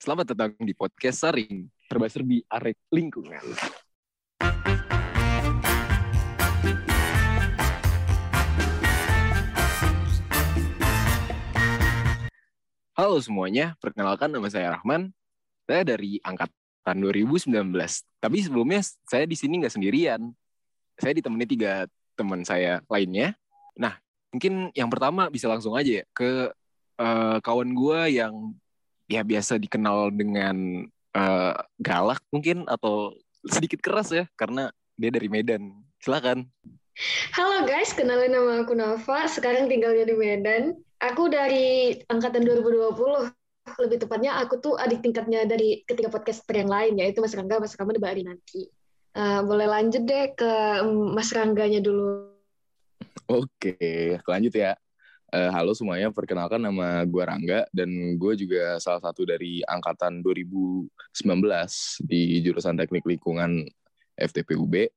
Selamat datang di podcast Saring, serba-serbi arek lingkungan. Halo semuanya, perkenalkan nama saya Rahman. Saya dari angkatan 2019. Tapi sebelumnya saya di sini nggak sendirian. Saya ditemani tiga teman saya lainnya. Nah, mungkin yang pertama bisa langsung aja ya ke uh, kawan gue yang ya biasa dikenal dengan uh, galak mungkin atau sedikit keras ya karena dia dari Medan. Silakan. Halo guys, kenalin nama aku Nafa. Sekarang tinggalnya di Medan. Aku dari angkatan 2020. Lebih tepatnya aku tuh adik tingkatnya dari ketiga podcaster yang lain yaitu Mas Rangga, Mas Rama, Mbak Ari nanti. Uh, boleh lanjut deh ke Mas Rangganya dulu. Oke, lanjut ya. Uh, halo semuanya, perkenalkan nama gue Rangga dan gue juga salah satu dari angkatan 2019 di jurusan Teknik Lingkungan FTPUB.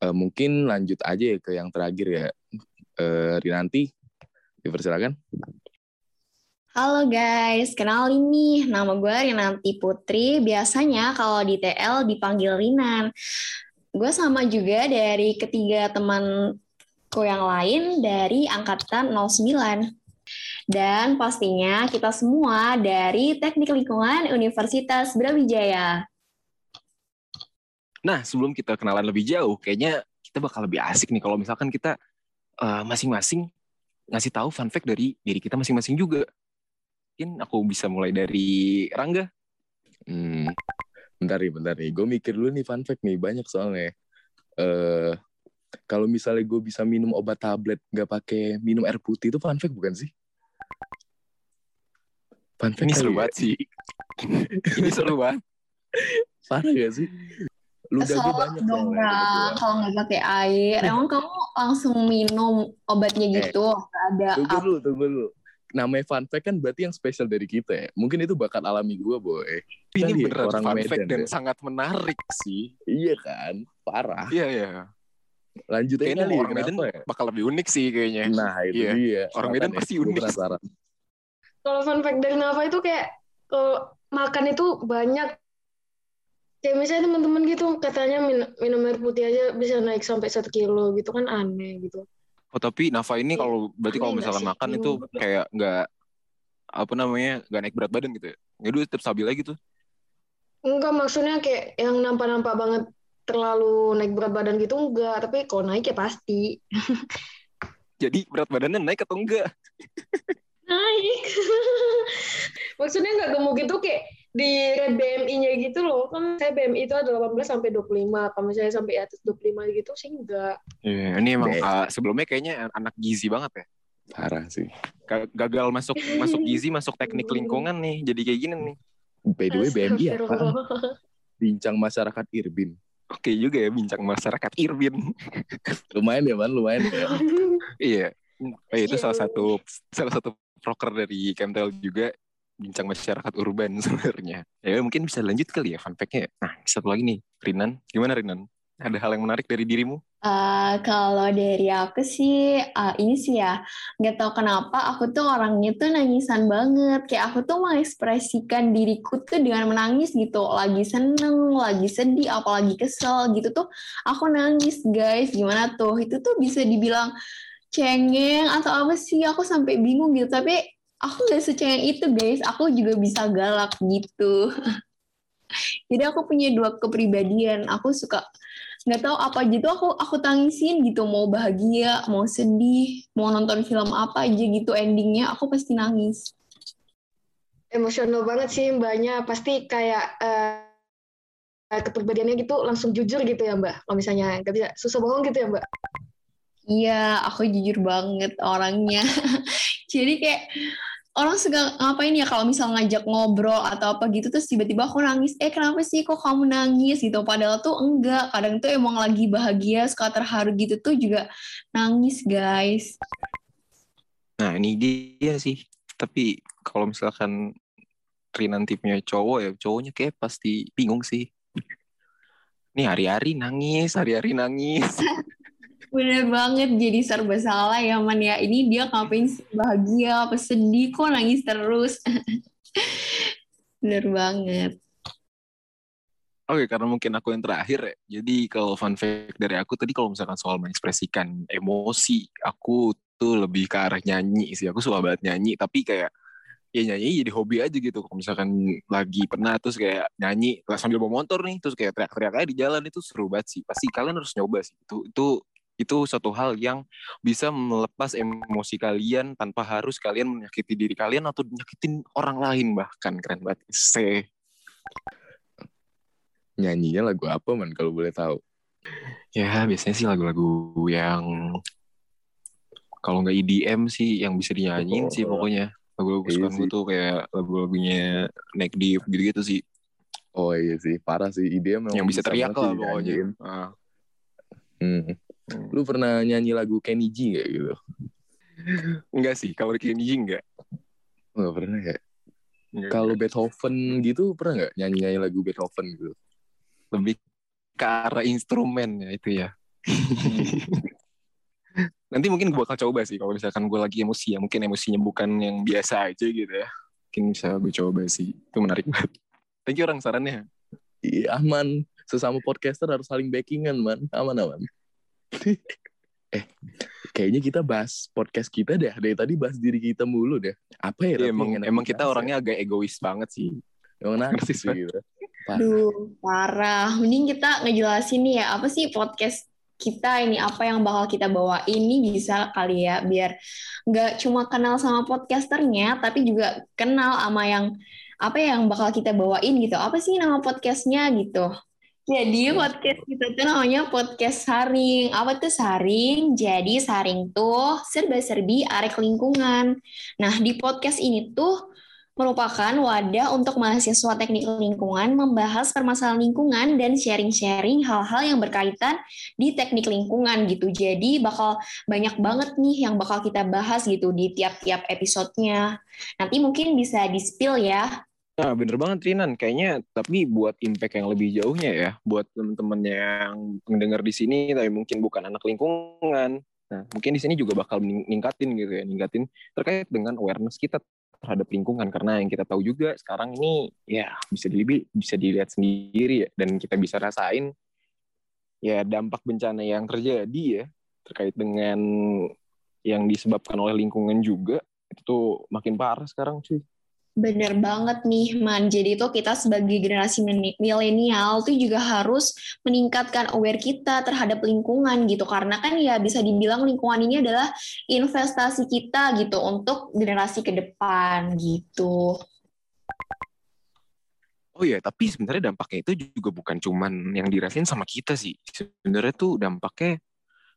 Uh, mungkin lanjut aja ke yang terakhir ya, uh, Rinanti. Dipersilakan. Halo guys, kenalin nih, nama gue Rinanti Putri. Biasanya kalau di TL dipanggil Rinan. Gue sama juga dari ketiga temanku yang lain dari angkatan 09. Dan pastinya kita semua dari Teknik Lingkungan Universitas Brawijaya. Nah, sebelum kita kenalan lebih jauh, kayaknya kita bakal lebih asik nih kalau misalkan kita uh, masing-masing ngasih tahu fun fact dari diri kita masing-masing juga. Mungkin aku bisa mulai dari Rangga. Hmm, bentar nih, bentar nih. Gue mikir dulu nih fun fact nih, banyak soalnya. Uh, kalau misalnya gue bisa minum obat tablet nggak pakai minum air putih itu fun fact bukan sih? Fun fact Ini seru ya? banget sih. Ini seru banget. Parah gak sih? Ludah gue banyak dong kalau nggak pakai air. Emang kamu langsung minum obatnya eh, gitu? Eh, ada tunggu dulu, tunggu dulu. Namanya fun fact kan berarti yang spesial dari kita ya. Mungkin itu bakat alami gue, boy. Ini kan beneran orang fun Medan, fact dan ya. sangat menarik sih. Iya kan? Parah. Iya, iya. Lanjut aja kali. Orang Medan ya? bakal lebih unik sih kayaknya. Nah, itu iya. dia. Orang Medan pasti unik. Kalau fun fact dari Nafa itu kayak kalau makan itu banyak kayak misalnya teman-teman gitu katanya min minum air putih aja bisa naik sampai satu kilo gitu kan aneh gitu oh tapi Nafa ini kalau berarti kalau misalkan makan itu kayak nggak apa namanya nggak naik berat badan gitu ya ya dulu tetap stabil aja gitu enggak maksudnya kayak yang nampak-nampak banget terlalu naik berat badan gitu enggak. Tapi kalau naik ya pasti. Jadi berat badannya naik atau enggak? Naik. Maksudnya nggak gemuk gitu kayak di red BMI-nya gitu loh. Kan saya BMI itu ada 18 sampai 25 kalau misalnya sampai atas 25 gitu sih enggak. Yeah, ini emang uh, sebelumnya kayaknya anak gizi banget ya. Parah sih. Gagal masuk masuk gizi masuk teknik lingkungan nih. Jadi kayak gini nih. By the way BMI ya? Bincang masyarakat Irbin Oke juga ya bincang masyarakat Irbin. lumayan ya man, lumayan ya. iya. Oh, itu salah satu salah satu proker dari Kemtel juga bincang masyarakat urban sebenarnya. Ya mungkin bisa lanjut kali ya fun fact-nya. Nah, satu lagi nih, Rinan. Gimana Rinan? Ada hal yang menarik dari dirimu? Uh, kalau dari aku sih, uh, ini sih ya, nggak tahu kenapa aku tuh orangnya tuh nangisan banget. Kayak aku tuh mengekspresikan diriku tuh dengan menangis gitu. Lagi seneng, lagi sedih, apalagi kesel gitu tuh, aku nangis guys. Gimana tuh? Itu tuh bisa dibilang cengeng atau apa sih? Aku sampai bingung gitu. Tapi aku gak secengeng itu guys aku juga bisa galak gitu jadi aku punya dua kepribadian aku suka nggak tahu apa gitu aku aku tangisin gitu. Mau bahagia mau sedih mau nonton film apa aja gitu endingnya aku pasti nangis. Emosional banget sih mbaknya. Pasti kayak uh, kepribadiannya gitu langsung jujur gitu ya mbak. Kalau misalnya nggak bisa susah bohong gitu ya mbak? Iya, aku jujur banget orangnya. Jadi kayak orang suka ngapain ya kalau misal ngajak ngobrol atau apa gitu terus tiba-tiba aku nangis eh kenapa sih kok kamu nangis? Gitu. Padahal tuh enggak kadang tuh emang lagi bahagia suka terharu gitu tuh juga nangis guys. Nah ini dia sih. Tapi kalau misalkan Rinan tipnya cowok ya cowoknya kayak pasti bingung sih. Nih hari-hari nangis hari-hari nangis Bener banget jadi serba salah ya man ya. Ini dia ngapain bahagia apa sedih kok nangis terus. Bener banget. Oke, karena mungkin aku yang terakhir ya. Jadi kalau fun fact dari aku tadi kalau misalkan soal mengekspresikan emosi, aku tuh lebih ke arah nyanyi sih. Aku suka banget nyanyi, tapi kayak ya nyanyi jadi hobi aja gitu. Kalau misalkan lagi pernah terus kayak nyanyi sambil bawa motor nih, terus kayak teriak-teriak aja di jalan itu seru banget sih. Pasti kalian harus nyoba sih. Itu itu itu suatu hal yang bisa melepas emosi kalian tanpa harus kalian menyakiti diri kalian atau menyakitin orang lain bahkan keren banget. Se Nyanyinya lagu apa man kalau boleh tahu? Ya biasanya sih lagu-lagu yang kalau nggak EDM sih yang bisa dinyanyiin sih Oh, pokoknya lagu-lagu iya kesukaan gue sih. tuh kayak lagu-lagunya Neck Deep gitu-gitu sih Oh iya sih, parah sih. Ide memang yang bisa teriak lah sih pokoknya. Hmm. Hmm. Lu pernah nyanyi lagu Kenny G gak gitu? Enggak sih, kalau Kenny G enggak. Enggak pernah ya? Kalau. Beethoven gitu pernah nggak nyanyi-nyanyi lagu Beethoven gitu? lebih ke arah instrumen ya itu ya. Nanti mungkin gue bakal coba sih kalau misalkan gue lagi emosi ya, mungkin emosinya bukan yang biasa aja gitu ya. Mungkin bisa gue coba sih. Itu menarik banget. Thank you orang sarannya. Iya aman. Sesama podcaster harus saling backingan man. Aman aman. eh kayaknya kita bahas podcast kita deh. Dari tadi bahas diri kita mulu deh. Apa ya? Tapi emang emang kita dibahas orangnya agak egois banget sih. ya? Emang narsis gitu. Parah. Duh, parah. Mending kita ngejelasin nih ya, apa sih podcast kita ini, apa yang bakal kita bawa ini bisa kali ya, biar nggak cuma kenal sama podcasternya, tapi juga kenal sama yang apa yang bakal kita bawain gitu. Apa sih nama podcastnya gitu? Jadi podcast kita tuh namanya podcast saring. Apa tuh saring? Jadi saring tuh serba-serbi arek lingkungan. Nah, di podcast ini tuh merupakan wadah untuk mahasiswa teknik lingkungan membahas permasalahan lingkungan dan sharing-sharing hal-hal yang berkaitan di teknik lingkungan gitu. Jadi bakal banyak banget nih yang bakal kita bahas gitu di tiap-tiap episodenya. Nanti mungkin bisa di-spill ya. Nah, bener banget Rinan. Kayaknya tapi buat impact yang lebih jauhnya ya, buat temen-temen yang mendengar di sini tapi mungkin bukan anak lingkungan. Nah, mungkin di sini juga bakal ningkatin gitu ya, ningkatin terkait dengan awareness kita terhadap lingkungan karena yang kita tahu juga sekarang ini ya bisa dilihat bisa dilihat sendiri ya dan kita bisa rasain ya dampak bencana yang terjadi ya terkait dengan yang disebabkan oleh lingkungan juga itu tuh makin parah sekarang cuy. Bener banget nih, Man. Jadi tuh kita sebagai generasi milenial tuh juga harus meningkatkan aware kita terhadap lingkungan gitu. Karena kan ya bisa dibilang lingkungan ini adalah investasi kita gitu untuk generasi ke depan gitu. Oh iya, tapi sebenarnya dampaknya itu juga bukan cuman yang dirasain sama kita sih. Sebenarnya tuh dampaknya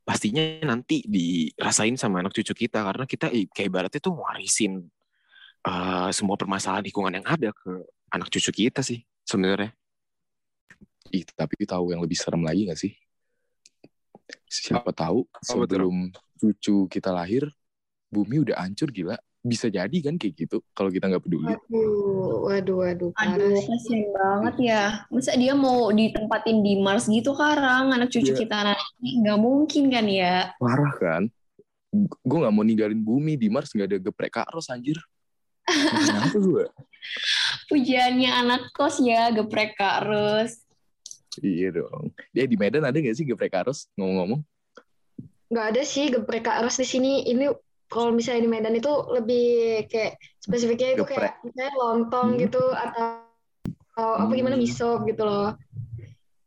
pastinya nanti dirasain sama anak cucu kita karena kita kayak ibaratnya tuh warisin eh, semua permasalahan lingkungan yang ada ke anak cucu kita sih sebenarnya. Ih, tapi tahu yang lebih serem lagi gak sih? Siapa tahu sebelum cucu kita lahir, bumi udah hancur gila. Bisa jadi kan kayak gitu kalau kita nggak peduli. Waduh, waduh, waduh, Aduh, sih. kasihan banget ya. Masa dia mau ditempatin di Mars gitu karang anak cucu Iya. kita nanti? Nggak mungkin kan ya? Parah kan? Gue nggak mau ninggalin bumi di Mars nggak ada geprek karos anjir. Kenapa gue? Pujiannya anak kos ya, geprek Kak Rus. Iya dong. Dia di Medan ada nggak sih geprek karos ngomong-ngomong? Nggak ada sih geprek Kak Ros di sini. Ini kalau misalnya di Medan itu lebih kayak spesifiknya itu kayak misalnya lontong Hmm. gitu atau, atau apa gimana Hmm. miso gitu loh.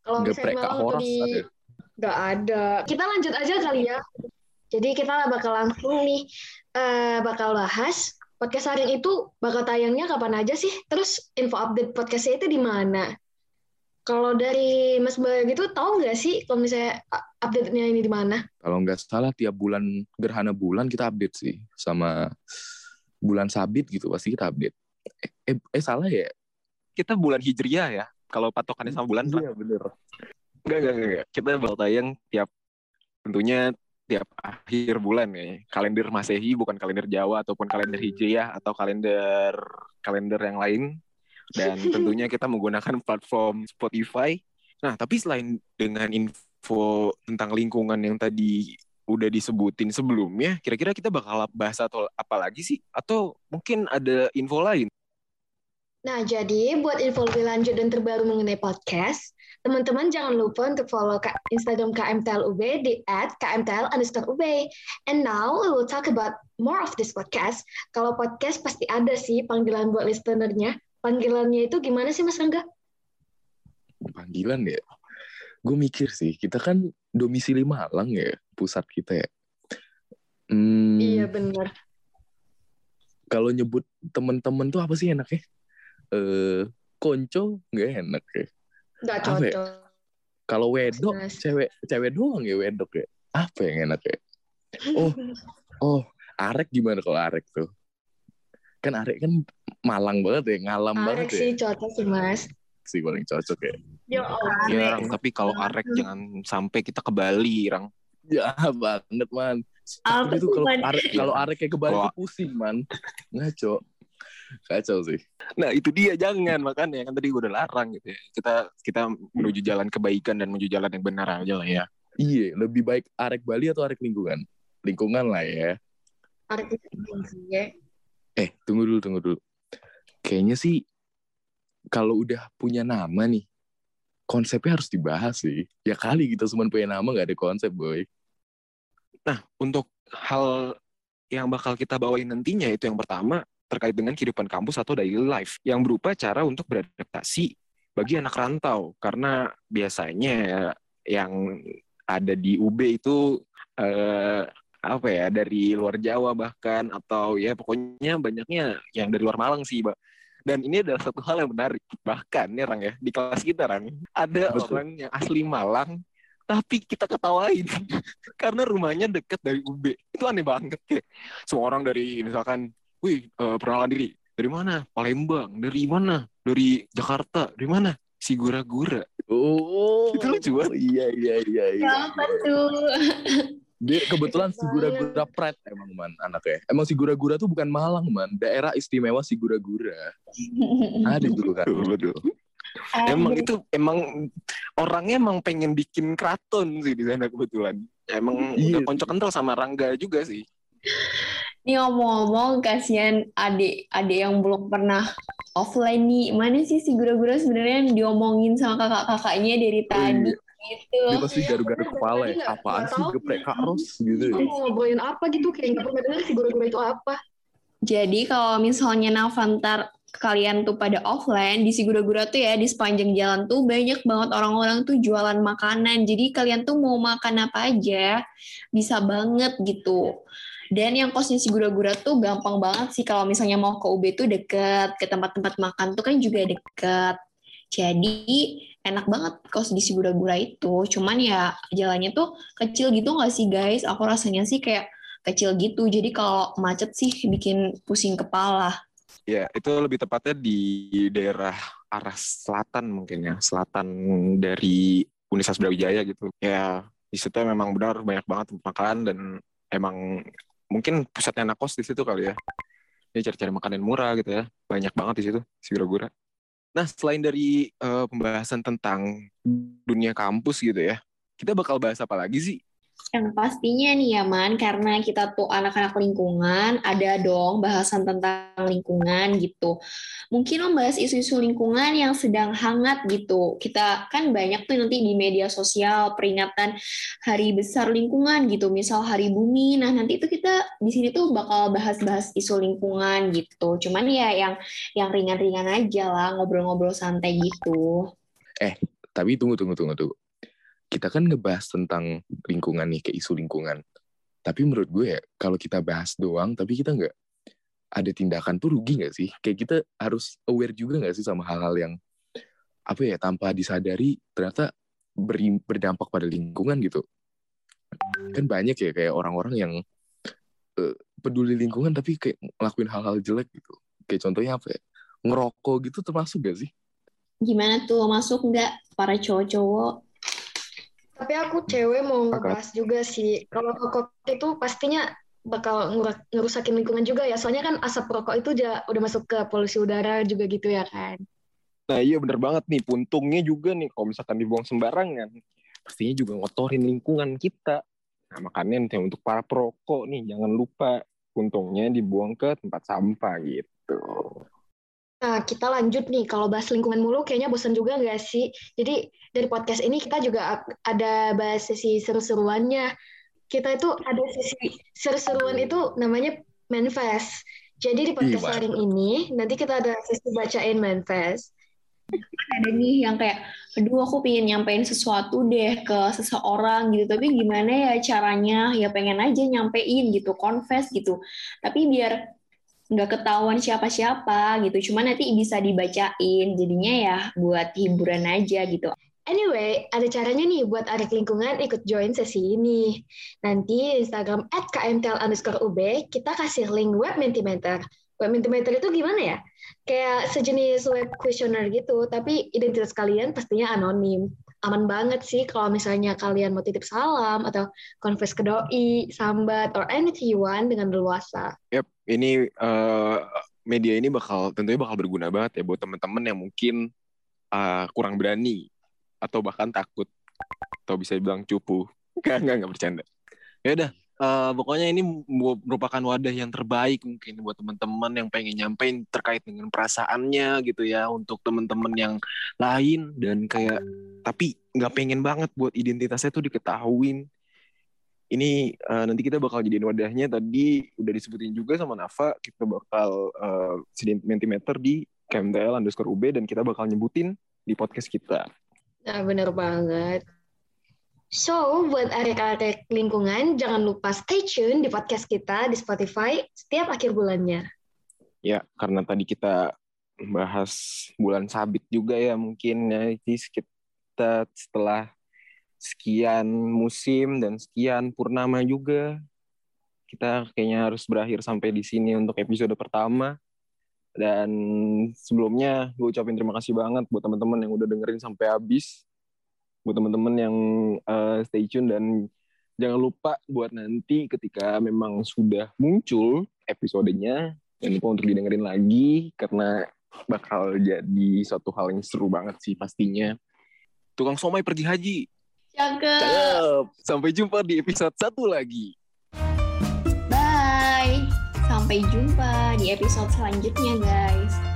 Kalau misalnya Geprek Malang Horas di ada. nggak ada. Kita lanjut aja kali ya. Jadi kita bakal langsung nih eh, bakal bahas podcast saring itu bakal tayangnya kapan aja sih? Terus info update podcastnya itu di mana? Kalau dari Mas Bayu gitu tahu nggak sih kalau misalnya update-nya ini di mana? Kalau nggak salah tiap bulan gerhana bulan kita update sih sama bulan sabit gitu pasti kita update. Eh, eh, eh, salah ya? Kita bulan hijriah ya. Kalau patokannya sama bulan Iya bener. Enggak, enggak, enggak, enggak. Kita bakal tayang tiap tentunya tiap akhir bulan ya. Kalender Masehi bukan kalender Jawa ataupun kalender Hijriah atau kalender kalender yang lain. Dan tentunya kita menggunakan platform Spotify. Nah, tapi selain dengan info tentang lingkungan yang tadi udah disebutin sebelumnya, kira-kira kita bakal bahas atau apa lagi sih? Atau mungkin ada info lain? Nah, jadi buat info lebih lanjut dan terbaru mengenai podcast, teman-teman jangan lupa untuk follow Instagram KMTLUB di at KMTL underscore UB. And now we will talk about more of this podcast. Kalau podcast pasti ada sih panggilan buat listenernya. Panggilannya itu gimana sih Mas Rangga? Panggilan ya? Gue mikir sih, kita kan domisili Malang ya, pusat kita ya. Hmm, iya benar. Kalau nyebut temen-temen tuh apa sih enaknya? Eh konco nggak enak ya. Nggak ya? cocok. Ya? Kalau wedok, cewek cewek doang ya wedok ya. Apa yang enak ya? Oh, oh, arek gimana kalau arek tuh? Kan arek kan malang banget ya, ngalam arek banget ya. Arek sih cocok sih mas. Sih paling cocok ya. Ya, ya Rang, tapi kalau arek jangan sampai kita ke Bali, Rang. Ya banget man. Tapi itu kalau arek kalau arek kayak ke Bali pusing man. Ngaco. Kacau sih. Nah itu dia jangan makanya kan tadi gue udah larang gitu ya. Kita kita menuju jalan kebaikan dan menuju jalan yang benar aja lah ya. Iya, lebih baik arek Bali atau arek lingkungan? Lingkungan lah ya. Arek lingkungan sih ya. Eh, tunggu dulu, tunggu dulu. Kayaknya sih kalau udah punya nama nih, konsepnya harus dibahas sih. Ya kali kita cuma punya nama gak ada konsep, boy. Nah, untuk hal yang bakal kita bawain nantinya itu yang pertama terkait dengan kehidupan kampus atau daily life yang berupa cara untuk beradaptasi bagi anak rantau karena biasanya yang ada di UB itu eh, apa ya dari luar Jawa bahkan atau ya pokoknya banyaknya yang dari luar Malang sih, Mbak. Dan ini adalah satu hal yang menarik. Bahkan ya Rang ya, di kelas kita Rang, ada Betul. orang yang asli Malang tapi kita ketawain karena rumahnya dekat dari UB. Itu aneh banget ya. Semua orang dari misalkan wih uh, perkenalan diri. Dari mana? Palembang. Dari mana? Dari Jakarta. Dari mana? Si gura-gura. Oh. Itu lucu banget. Iya iya iya iya. Apa tuh dia kebetulan si gura-gura pret emang man anaknya. Emang si gura-gura tuh bukan Malang man. Daerah istimewa si gura-gura. Ada dulu kan? Betul emang itu emang orangnya emang pengen bikin keraton sih di sana kebetulan. Emang iya. udah konco kental sama Rangga juga sih ini ngomong-ngomong, kasihan adik-adik yang belum pernah offline nih. Mana sih si gura-gura sebenarnya yang diomongin sama kakak-kakaknya dari oh, tadi? Iya. Gitu. Dia pasti garu-garu kepala ya. Apaan sih geprek Kak Ros gitu ya. Mau ngobrolin apa gitu, kayak nggak pernah dengar si gura-gura itu apa. Jadi kalau misalnya Navantar kalian tuh pada offline di si gura-gura tuh ya di sepanjang jalan tuh banyak banget orang-orang tuh jualan makanan jadi kalian tuh mau makan apa aja bisa banget gitu dan yang kosnya si gura-gura tuh gampang banget sih kalau misalnya mau ke UB tuh deket, ke tempat-tempat makan tuh kan juga deket. Jadi enak banget kos di si gura-gura itu. Cuman ya jalannya tuh kecil gitu nggak sih guys? Aku rasanya sih kayak kecil gitu. Jadi kalau macet sih bikin pusing kepala. Ya, itu lebih tepatnya di daerah arah selatan mungkin ya, selatan dari Universitas Brawijaya gitu. Ya, di situ memang benar banyak banget makan dan emang mungkin pusatnya anak kos di situ kali ya. Dia cari-cari makanan murah gitu ya. Banyak banget di situ si gura-gura. Nah selain dari uh, pembahasan tentang dunia kampus gitu ya kita bakal bahas apa lagi sih yang pastinya nih ya Man, karena kita tuh anak-anak lingkungan, ada dong bahasan tentang lingkungan gitu. Mungkin membahas isu-isu lingkungan yang sedang hangat gitu. Kita kan banyak tuh nanti di media sosial peringatan hari besar lingkungan gitu, misal hari bumi. Nah nanti itu kita di sini tuh bakal bahas-bahas isu lingkungan gitu. Cuman ya yang yang ringan-ringan aja lah, ngobrol-ngobrol santai gitu. Eh, tapi tunggu, tunggu, tunggu, tunggu kita kan ngebahas tentang lingkungan nih, kayak isu lingkungan. Tapi menurut gue ya, kalau kita bahas doang, tapi kita nggak ada tindakan tuh rugi nggak sih? Kayak kita harus aware juga nggak sih sama hal-hal yang apa ya tanpa disadari ternyata beri, berdampak pada lingkungan gitu. Kan banyak ya kayak orang-orang yang uh, peduli lingkungan tapi kayak ngelakuin hal-hal jelek gitu. Kayak contohnya apa ya? Ngerokok gitu termasuk gak sih? Gimana tuh masuk nggak para cowok-cowok tapi aku cewek mau ngebahas juga sih. Kalau rokok itu pastinya bakal ngerusakin lingkungan juga ya. Soalnya kan asap rokok itu udah masuk ke polusi udara juga gitu ya kan. Nah iya bener banget nih. Puntungnya juga nih kalau misalkan dibuang sembarangan. Pastinya juga ngotorin lingkungan kita. Nah makanya nih, untuk para perokok nih jangan lupa puntungnya dibuang ke tempat sampah gitu. Nah, kita lanjut nih. Kalau bahas lingkungan mulu, kayaknya bosan juga nggak sih? Jadi, dari podcast ini kita juga ada bahas sesi seru-seruannya. Kita itu ada sesi seru-seruan itu namanya manifest. Jadi di podcast hari ini, nanti kita ada sesi bacain manifest. Ada nih yang kayak, aduh aku pengen nyampein sesuatu deh ke seseorang gitu, tapi gimana ya caranya? Ya pengen aja nyampein gitu, confess gitu. Tapi biar nggak ketahuan siapa-siapa gitu. Cuma nanti bisa dibacain. Jadinya ya buat hiburan aja gitu. Anyway, ada caranya nih buat adik lingkungan ikut join sesi ini. Nanti Instagram at kmtel underscore ub, kita kasih link web Mentimeter. Web Mentimeter itu gimana ya? Kayak sejenis web questionnaire gitu, tapi identitas kalian pastinya anonim aman banget sih kalau misalnya kalian mau titip salam atau confess ke doi, sambat, or anything you want dengan leluasa. Yap, ini uh, media ini bakal tentunya bakal berguna banget ya buat teman-teman yang mungkin uh, kurang berani atau bahkan takut atau bisa bilang cupu. Enggak, enggak, enggak bercanda. Ya udah, uh, pokoknya ini merupakan wadah yang terbaik mungkin buat teman-teman yang pengen nyampein terkait dengan perasaannya gitu ya untuk teman-teman yang lain dan kayak tapi nggak pengen banget buat identitasnya tuh diketahuin ini uh, nanti kita bakal jadiin wadahnya tadi udah disebutin juga sama Nafa kita bakal uh, sentimeter di KMTL underscore UB dan kita bakal nyebutin di podcast kita. Nah bener banget. So, buat arek-arek lingkungan, jangan lupa stay tune di podcast kita di Spotify setiap akhir bulannya. Ya, karena tadi kita bahas bulan sabit juga ya mungkin ya. Jadi kita setelah sekian musim dan sekian purnama juga, kita kayaknya harus berakhir sampai di sini untuk episode pertama. Dan sebelumnya gue ucapin terima kasih banget buat teman-teman yang udah dengerin sampai habis buat teman-teman yang uh, stay tune dan jangan lupa buat nanti ketika memang sudah muncul episodenya jangan lupa untuk didengerin lagi karena bakal jadi suatu hal yang seru banget sih pastinya. Tukang somai pergi haji. Cakep. Sampai jumpa di episode satu lagi. Bye. Sampai jumpa di episode selanjutnya guys.